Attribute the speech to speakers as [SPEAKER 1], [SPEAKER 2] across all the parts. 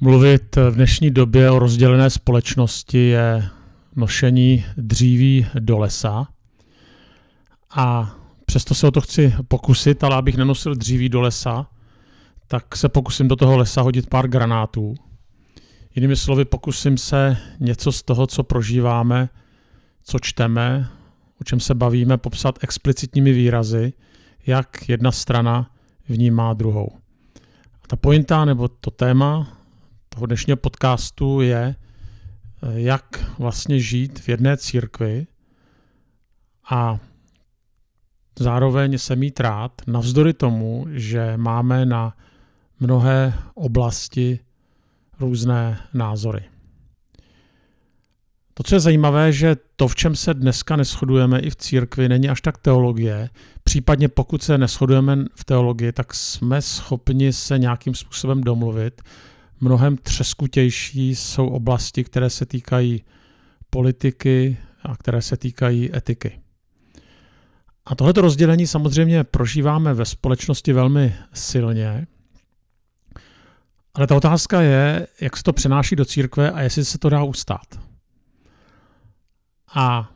[SPEAKER 1] Mluvit v dnešní době o rozdělené společnosti je nošení dříví do lesa. A přesto se o to chci pokusit, ale abych nenosil dříví do lesa, tak se pokusím do toho lesa hodit pár granátů. Jinými slovy, pokusím se něco z toho, co prožíváme, co čteme, o čem se bavíme, popsat explicitními výrazy, jak jedna strana vnímá druhou. A ta pointa nebo to téma toho dnešního podcastu je, jak vlastně žít v jedné církvi a zároveň se mít rád, navzdory tomu, že máme na mnohé oblasti různé názory. To, co je zajímavé, že to, v čem se dneska neschodujeme i v církvi, není až tak teologie. Případně pokud se neschodujeme v teologii, tak jsme schopni se nějakým způsobem domluvit. Mnohem třeskutější jsou oblasti, které se týkají politiky a které se týkají etiky. A tohleto rozdělení samozřejmě prožíváme ve společnosti velmi silně. Ale ta otázka je, jak se to přenáší do církve a jestli se to dá ustát. A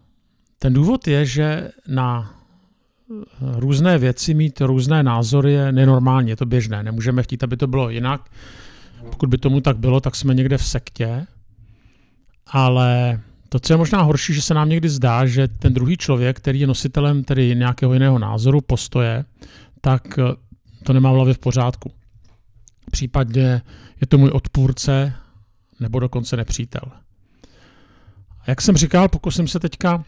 [SPEAKER 1] ten důvod je, že na různé věci mít různé názory je nenormální, je to běžné. Nemůžeme chtít, aby to bylo jinak. Pokud by tomu tak bylo, tak jsme někde v sektě. Ale to, co je možná horší, že se nám někdy zdá, že ten druhý člověk, který je nositelem tedy nějakého jiného názoru, postoje, tak to nemá v hlavě v pořádku. Případně je to můj odpůrce nebo dokonce nepřítel. A jak jsem říkal, pokusím se teďka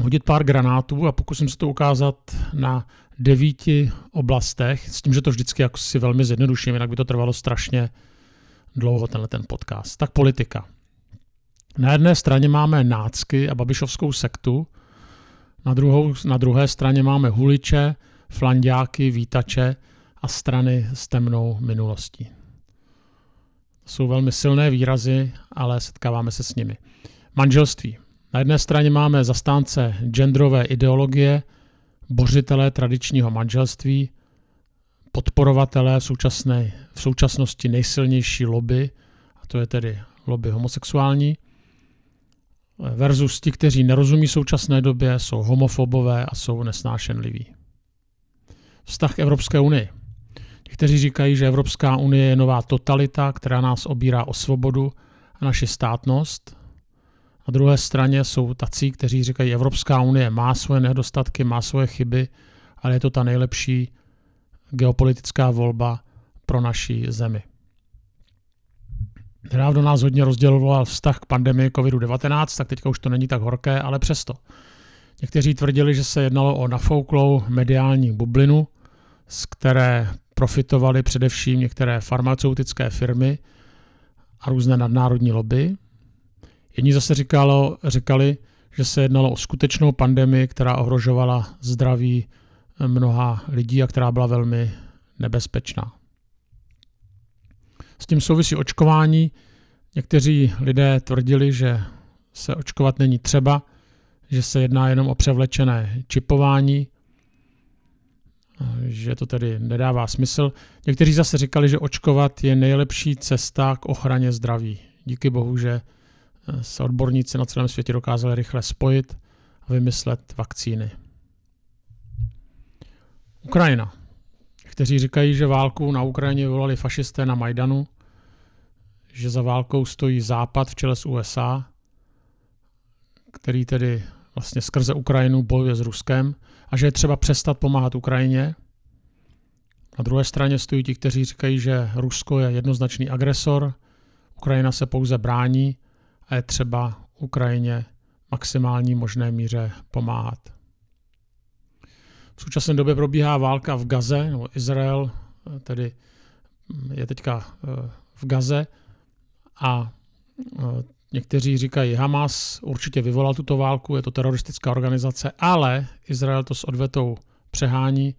[SPEAKER 1] hodit pár granátů a pokusím se to ukázat na devíti oblastech, s tím, že to vždycky jako si velmi zjednoduším, jinak by to trvalo strašně dlouho, tenhle ten podcast. Tak politika. Na jedné straně máme nácky a babišovskou sektu, na, druhou, na druhé straně máme huliče, flandáky, vítače a strany s temnou minulostí. Jsou velmi silné výrazy, ale setkáváme se s nimi. Manželství. Na jedné straně máme zastánce genderové ideologie, bořitelé tradičního manželství, podporovatelé v, současné, v současnosti nejsilnější lobby, a to je tedy lobby homosexuální, versus ti, kteří nerozumí současné době, jsou homofobové a jsou nesnášenliví. Vztah k Evropské unii. Někteří říkají, že Evropská unie je nová totalita, která nás obírá o svobodu a naši státnost. Na druhé straně jsou tací, kteří říkají, Evropská unie má svoje nedostatky, má svoje chyby, ale je to ta nejlepší geopolitická volba pro naší zemi. Nedávno nás hodně rozděloval vztah k pandemii COVID-19, tak teďka už to není tak horké, ale přesto. Někteří tvrdili, že se jednalo o nafouklou mediální bublinu, z které profitovaly především některé farmaceutické firmy a různé nadnárodní lobby. Jedni zase říkalo, říkali, že se jednalo o skutečnou pandemii, která ohrožovala zdraví mnoha lidí a která byla velmi nebezpečná. S tím souvisí očkování. Někteří lidé tvrdili, že se očkovat není třeba, že se jedná jenom o převlečené čipování, že to tedy nedává smysl. Někteří zase říkali, že očkovat je nejlepší cesta k ochraně zdraví. Díky bohu, že se odborníci na celém světě dokázali rychle spojit a vymyslet vakcíny. Ukrajina. Kteří říkají, že válku na Ukrajině vyvolali fašisté na Majdanu, že za válkou stojí Západ v čele s USA, který tedy vlastně skrze Ukrajinu bojuje s Ruskem a že je třeba přestat pomáhat Ukrajině. Na druhé straně stojí ti, kteří říkají, že Rusko je jednoznačný agresor, Ukrajina se pouze brání a je třeba Ukrajině maximální možné míře pomáhat. V současné době probíhá válka v Gaze, nebo Izrael tedy je teďka eh, v Gaze a eh, někteří říkají, Hamas určitě vyvolal tuto válku, je to teroristická organizace, ale Izrael to s odvetou přehání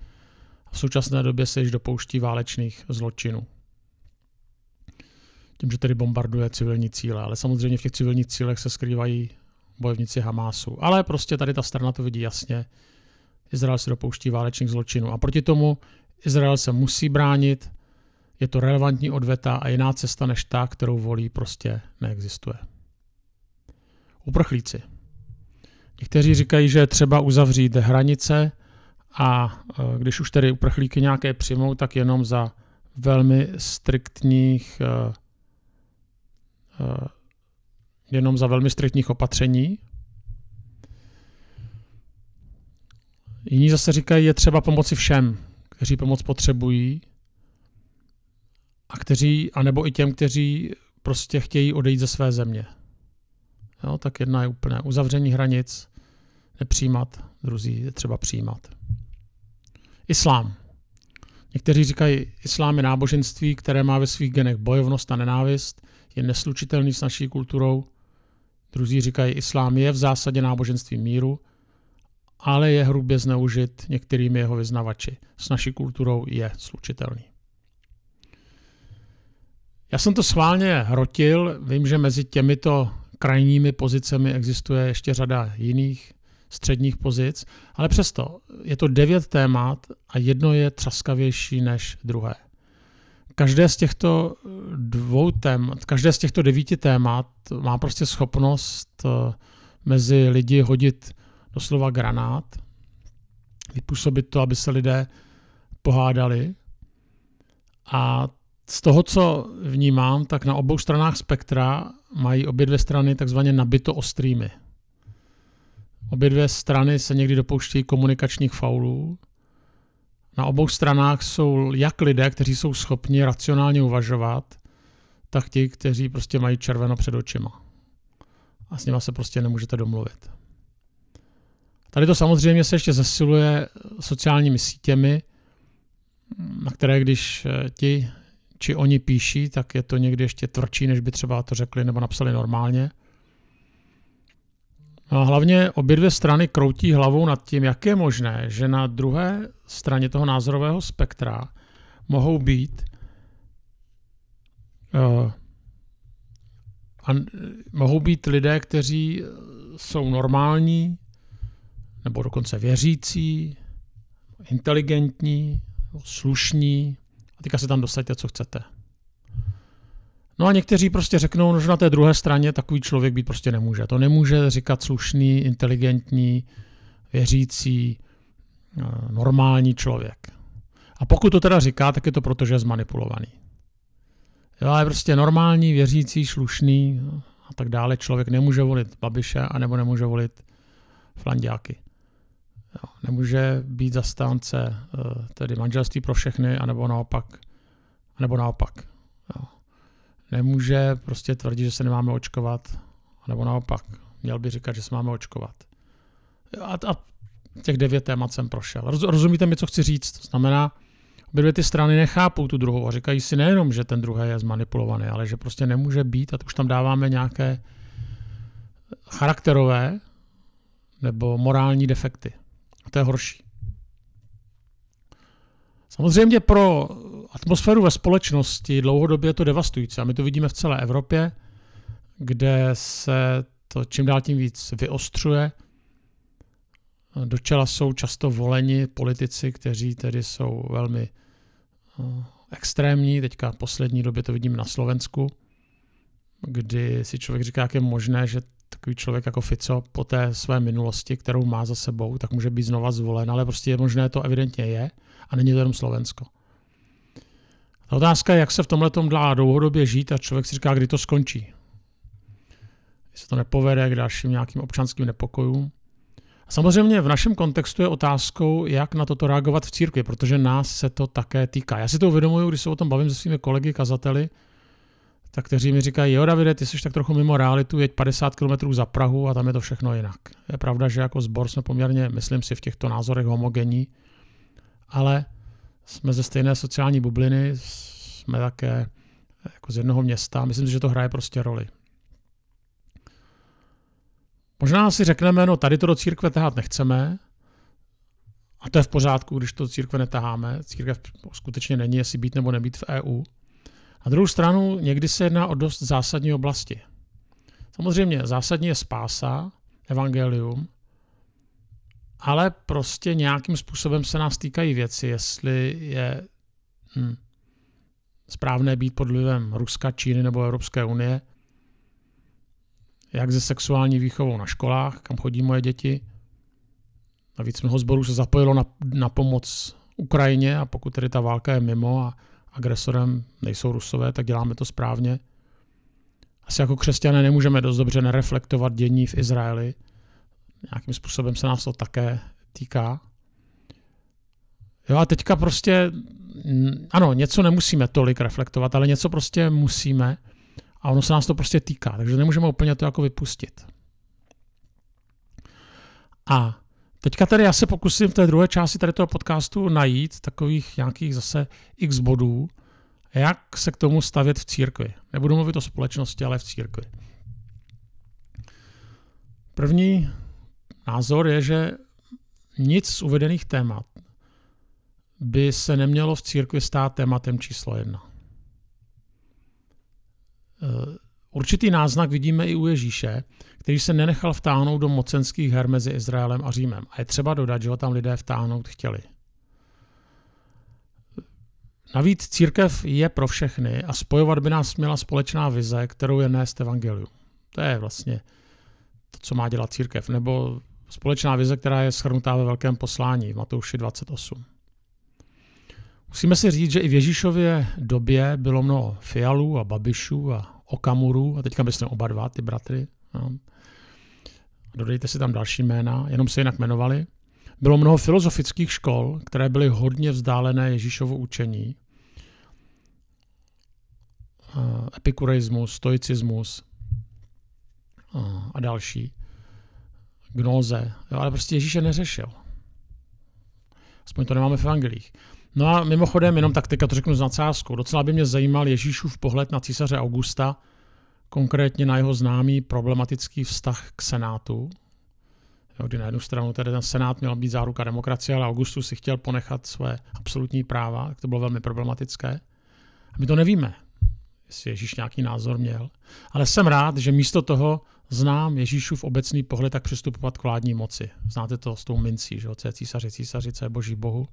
[SPEAKER 1] a v současné době se již dopouští válečných zločinů tím, že tedy bombarduje civilní cíle. Ale samozřejmě v těch civilních cílech se skrývají bojovníci Hamásu. Ale prostě tady ta strana to vidí jasně. Izrael se dopouští válečných zločinů. A proti tomu Izrael se musí bránit. je to relevantní odveta a jiná cesta než ta, kterou volí, prostě neexistuje. Uprchlíci. Někteří říkají, že je třeba uzavřít hranice a e, když už tedy uprchlíky nějaké přijmou, tak jenom za velmi striktních e, jenom za velmi striktních opatření. Jiní zase říkají, je třeba pomoci všem, kteří pomoc potřebují a kteří, anebo i těm, kteří prostě chtějí odejít ze své země. Jo, tak jedna je úplné uzavření hranic, nepřijímat, druzí je třeba přijímat. Islám. Někteří říkají, islám je náboženství, které má ve svých genech bojovnost a nenávist, je neslučitelný s naší kulturou. Druzí říkají, islám je v zásadě náboženství míru, ale je hrubě zneužit některými jeho vyznavači. S naší kulturou je slučitelný. Já jsem to schválně hrotil, vím, že mezi těmito krajními pozicemi existuje ještě řada jiných středních pozic, ale přesto je to devět témat a jedno je třaskavější než druhé. Každé z těchto dvou témat, každé z těchto devíti témat má prostě schopnost eh, mezi lidi hodit doslova granát, vypůsobit to, aby se lidé pohádali. A z toho, co vnímám, tak na obou stranách spektra mají obě dvě strany takzvaně nabito ostrými. Obě dvě strany se někdy dopouštějí komunikačních faulů. Na obou stranách jsou jak lidé, kteří jsou schopni racionálně uvažovat, tak ti, kteří prostě mají červeno před očima. A s nimi se prostě nemůžete domluvit. Tady to samozřejmě se ještě zesiluje sociálními sítěmi, na které když eh, ti či oni píší, tak je to někdy ještě tvrdší, než by třeba to řekli nebo napsali normálně. No a hlavně obě dvě strany kroutí hlavou nad tím, jak je možné, že na druhé straně toho názorového spektra mohou být uh, a mohou být lidé, kteří jsou normální, nebo dokonce věřící, inteligentní, slušní a teďka se tam dosaďte, co chcete. No a někteří prostě řeknou, no, že na té druhé straně takový člověk být prostě nemůže. To nemůže říkat slušný, inteligentní, věřící, eh, normální člověk. A pokud to teda říká, tak je to proto, že je zmanipulovaný. Jo, ale prostě normální, věřící, slušný a tak dále člověk nemůže volit Babiše a nebo nemůže volit Flandiáky. Jo, nemůže být zastánce eh, tedy manželství pro všechny, anebo naopak. Anebo naopak. Jo. Nemůže prostě tvrdit, že se nemáme očkovat, nebo naopak. Měl by říkat, že se máme očkovat. A, a těch devět témat jsem prošel. Roz, rozumíte mi, co chci říct? To znamená, obě dvě ty strany nechápou tu druhou a říkají si nejenom, že ten druhý je zmanipulovaný, ale že prostě nemůže být a už tam dáváme nějaké charakterové nebo morální defekty. A to je horší. Samozřejmě pro atmosféru ve společnosti dlouhodobě je to devastující. A my to vidíme v celé Evropě, kde se to čím dál tím víc vyostřuje. Do čela jsou často voleni politici, kteří tedy jsou velmi eh, extrémní. Teďka v poslední době to vidím na Slovensku, kdy si člověk říká, jak je možné, že takový člověk jako Fico po té své minulosti, kterou má za sebou, tak může být znova zvolen, ale prostě je možné, to evidentně je a není to jenom Slovensko. Ta otázka je, jak se v tomhle tom dá dlouhodobě žít a člověk si říká, kdy to skončí. Když se to nepovede k dalším nějakým občanským nepokojům. A samozřejmě v našem kontextu je otázkou, jak na toto reagovat v církvi, protože nás se to také týká. Já si to uvědomuji, když se o tom bavím se svými kolegy kazateli, tak kteří mi říkají, jo Davide, ty jsi tak trochu mimo realitu, jeď 50 km za Prahu a tam je to všechno jinak. Je pravda, že jako sbor jsme poměrně, myslím si, v těchto názorech homogenní, ale jsme ze stejné sociální bubliny, jsme také jako z jednoho města. Myslím si, že to hraje prostě roli. Možná si řekneme, no tady to do církve tahat nechceme, a to je v pořádku, když to církve netaháme. Církev skutečně není, jestli být nebo nebýt v EU. Na druhou stranu někdy se jedná o dost zásadní oblasti. Samozřejmě zásadní je spása, evangelium, ale prostě nějakým způsobem se nás týkají věci, jestli je hm, správné být pod vlivem Ruska, Číny nebo Evropské unie, jak ze sexuální výchovou na školách, kam chodí moje děti. Navíc mnoho zborů se zapojilo na, na pomoc Ukrajině a pokud tedy ta válka je mimo a agresorem nejsou Rusové, tak děláme to správně. Asi jako křesťané nemůžeme dost dobře nereflektovat dění v Izraeli. Nějakým způsobem se nás to také týká. Jo a teďka prostě, ano, něco nemusíme tolik reflektovat, ale něco prostě musíme a ono se nás to prostě týká, takže nemůžeme úplně to jako vypustit. A teďka tady já se pokusím v té druhé části tady toho podcastu najít takových nějakých zase x bodů, jak se k tomu stavět v církvi. Nebudu mluvit o společnosti, ale v církvi. První názor je, že nic z uvedených témat by se nemělo v církvi stát tématem číslo jedna. Eh, určitý náznak vidíme i u Ježíše, který se nenechal vtáhnout do mocenských her mezi Izraelem a Římem. A je třeba dodat, že ho tam lidé vtáhnout chtěli. Navíc církev je pro všechny a spojovat by nás měla společná vize, kterou je nést evangelium. To je vlastně to, co má dělat církev. Nebo společná vize, která je schrnutá ve velkém poslání v Matouši 28. Musíme si říct, že i v Ježíšově době bylo mnoho Fialů a Babišů a Okamurů, a teďka myslím oba dva, ty bratry. No. Dodejte si tam další jména, jenom se jinak jmenovali. Bylo mnoho filozofických škol, které byly hodně vzdálené Ježíšovu učení. Epikureismus, stoicismus a další. Gnóze. Ale prostě Ježíše neřešil. Aspoň to nemáme v evangelích. No a mimochodem, jenom tak teďka to řeknu s nadsázkou, docela by mě zajímal Ježíšův pohled na císaře Augusta, konkrétně na jeho známý problematický vztah k Senátu, jo, kdy na jednu stranu tedy ten Senát měl být záruka demokracie, ale Augustus si chtěl ponechat své absolutní práva, tak to bylo velmi problematické. A my to nevíme, jestli Ježíš nějaký názor měl. Ale jsem rád, že místo toho znám Ježíšův obecný pohled, tak přistupovat k vládní moci. Znáte to s tou mincí, že co je císaři, císaři, co je boží bohu.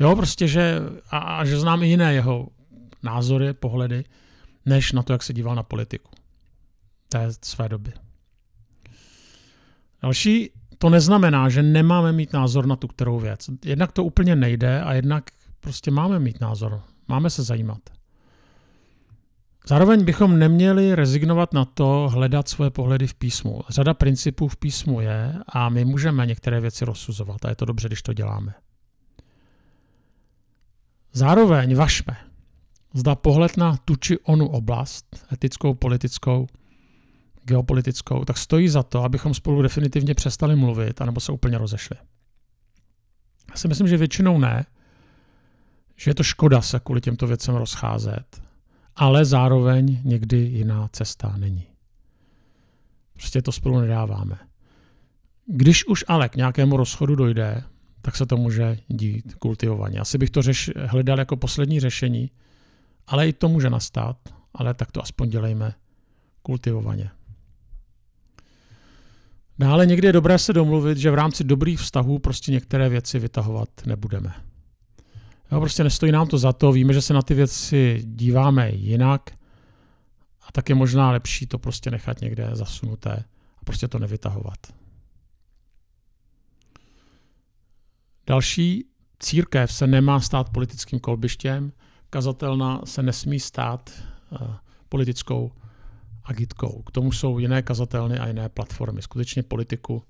[SPEAKER 1] Jo, prostě, že, a, a že znám i jiné jeho názory, pohledy, než na to, jak se díval na politiku té své doby. Další, to neznamená, že nemáme mít názor na tu kterou věc. Jednak to úplně nejde a jednak prostě máme mít názor. Máme se zajímat. Zároveň bychom neměli rezignovat na to hledat svoje pohledy v písmu. Řada principů v písmu je a my můžeme některé věci rozsuzovat a je to dobře, když to děláme. Zároveň vašme, zda pohled na tu či onu oblast, etickou, politickou, geopolitickou, tak stojí za to, abychom spolu definitivně přestali mluvit, anebo se úplně rozešli. Já si myslím, že většinou ne, že je to škoda se kvůli těmto věcem rozcházet, ale zároveň někdy jiná cesta není. Prostě to spolu nedáváme. Když už ale k nějakému rozchodu dojde, tak se to může dít kultivovaně. Asi bych to řeš, hledal jako poslední řešení, ale i to může nastat, ale tak to aspoň dělejme kultivovaně. Dále někdy je dobré se domluvit, že v rámci dobrých vztahů prostě některé věci vytahovat nebudeme. Jo, prostě nestojí nám to za to, víme, že se na ty věci díváme jinak a tak je možná lepší to prostě nechat někde zasunuté a prostě to nevytahovat. Další, církev se nemá stát politickým kolbištěm, kazatelna se nesmí stát uh, politickou agitkou. K tomu jsou jiné kazatelny a jiné platformy. Skutečně politiku,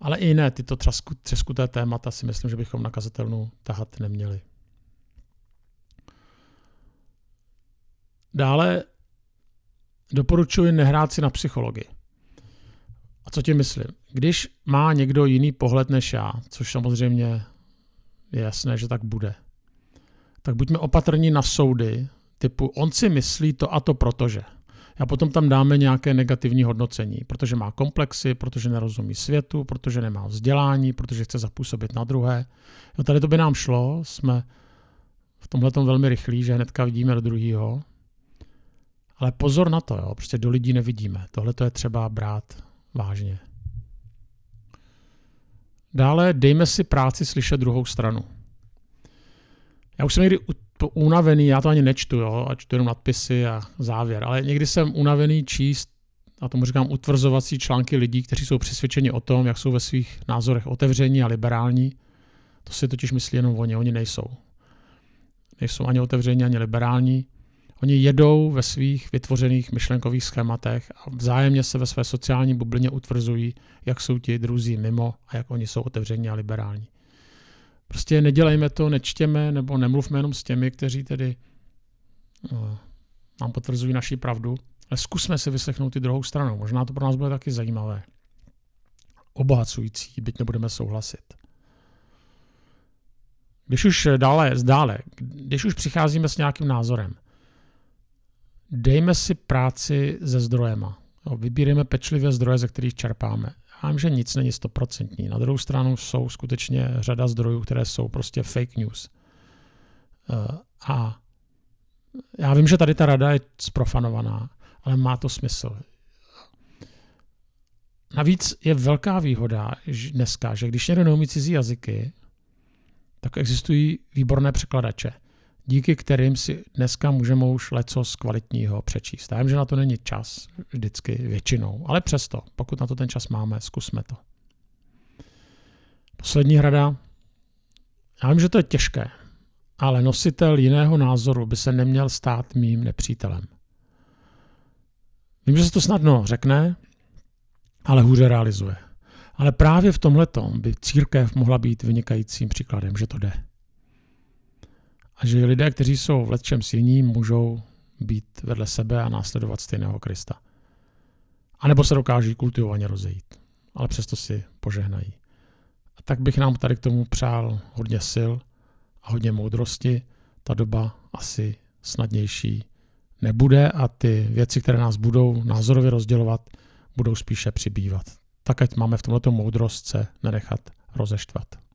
[SPEAKER 1] ale i jiné tyto třeskuté témata si myslím, že bychom na kazatelnu tahat neměli. Dále doporučuji nehrát si na psychologii. A co tím myslím? Když má někdo jiný pohled než já, což samozřejmě je jasné, že tak bude, tak buďme opatrní na soudy, typu on si myslí to a to protože. A potom tam dáme nějaké negativní hodnocení, protože má komplexy, protože nerozumí světu, protože nemá vzdělání, protože chce zapůsobit na druhé. Jo, tady to by nám šlo, jsme v tomhle velmi rychlí, že hnedka vidíme do druhého. Ale pozor na to, jo, prostě do lidí nevidíme. Tohle to je třeba brát vážně. Dále dejme si práci slyšet druhou stranu. Já už jsem někdy to unavený, já to ani nečtu, jo, a čtu jenom nadpisy a závěr, ale někdy jsem unavený číst, a tomu říkám, utvrzovací články lidí, kteří jsou přesvědčeni o tom, jak jsou ve svých názorech otevření a liberální. To si totiž myslí jenom oni, oni nejsou. Nejsou ani otevření, ani liberální. Oni jedou ve svých vytvořených myšlenkových schématech a vzájemně se ve své sociální bublině utvrzují, jak jsou ti druzí mimo a jak oni jsou otevření a liberální. Prostě nedělejme to, nečtěme nebo nemluvme jenom s těmi, kteří tedy uh, nám potvrzují naši pravdu, ale zkusme si vyslechnout i druhou stranu. Možná to pro nás bude taky zajímavé. Obohacující, byť nebudeme souhlasit. Když už dále, dále, když už přicházíme s nějakým názorem, dejme si práci se zdrojema. Vybírejme pečlivě zdroje, ze kterých čerpáme. Já vím, že nic není stoprocentní. Na druhou stranu jsou skutečně řada zdrojů, které jsou prostě fake news. Eh, a já vím, že tady ta rada je sprofanovaná, ale má to smysl. Navíc je velká výhoda dneska, že když někdo neumí cizí jazyky, tak existují výborné překladače, díky kterým si dneska můžeme už leco z kvalitního přečíst. Já vím, že na to není čas vždycky většinou, ale přesto, pokud na to ten čas máme, zkusme to. Poslední rada. Já vím, že to je těžké, ale nositel jiného názoru by se neměl stát mým nepřítelem. Vím, že se to snadno řekne, ale hůře realizuje. Ale právě v tomhle by církev mohla být vynikajícím příkladem, že to jde. A že lidé, kteří jsou v letčem jiní, můžou být vedle sebe a následovat stejného Krista. A nebo se dokáží kultivovaně rozejít, ale přesto si požehnají. A tak bych nám tady k tomu přál hodně sil a hodně moudrosti. Ta doba asi snadnější nebude a ty věci, které nás budou názorově rozdělovat, budou spíše přibývat. Tak ať máme v tomto moudrost se nenechat rozeštvat.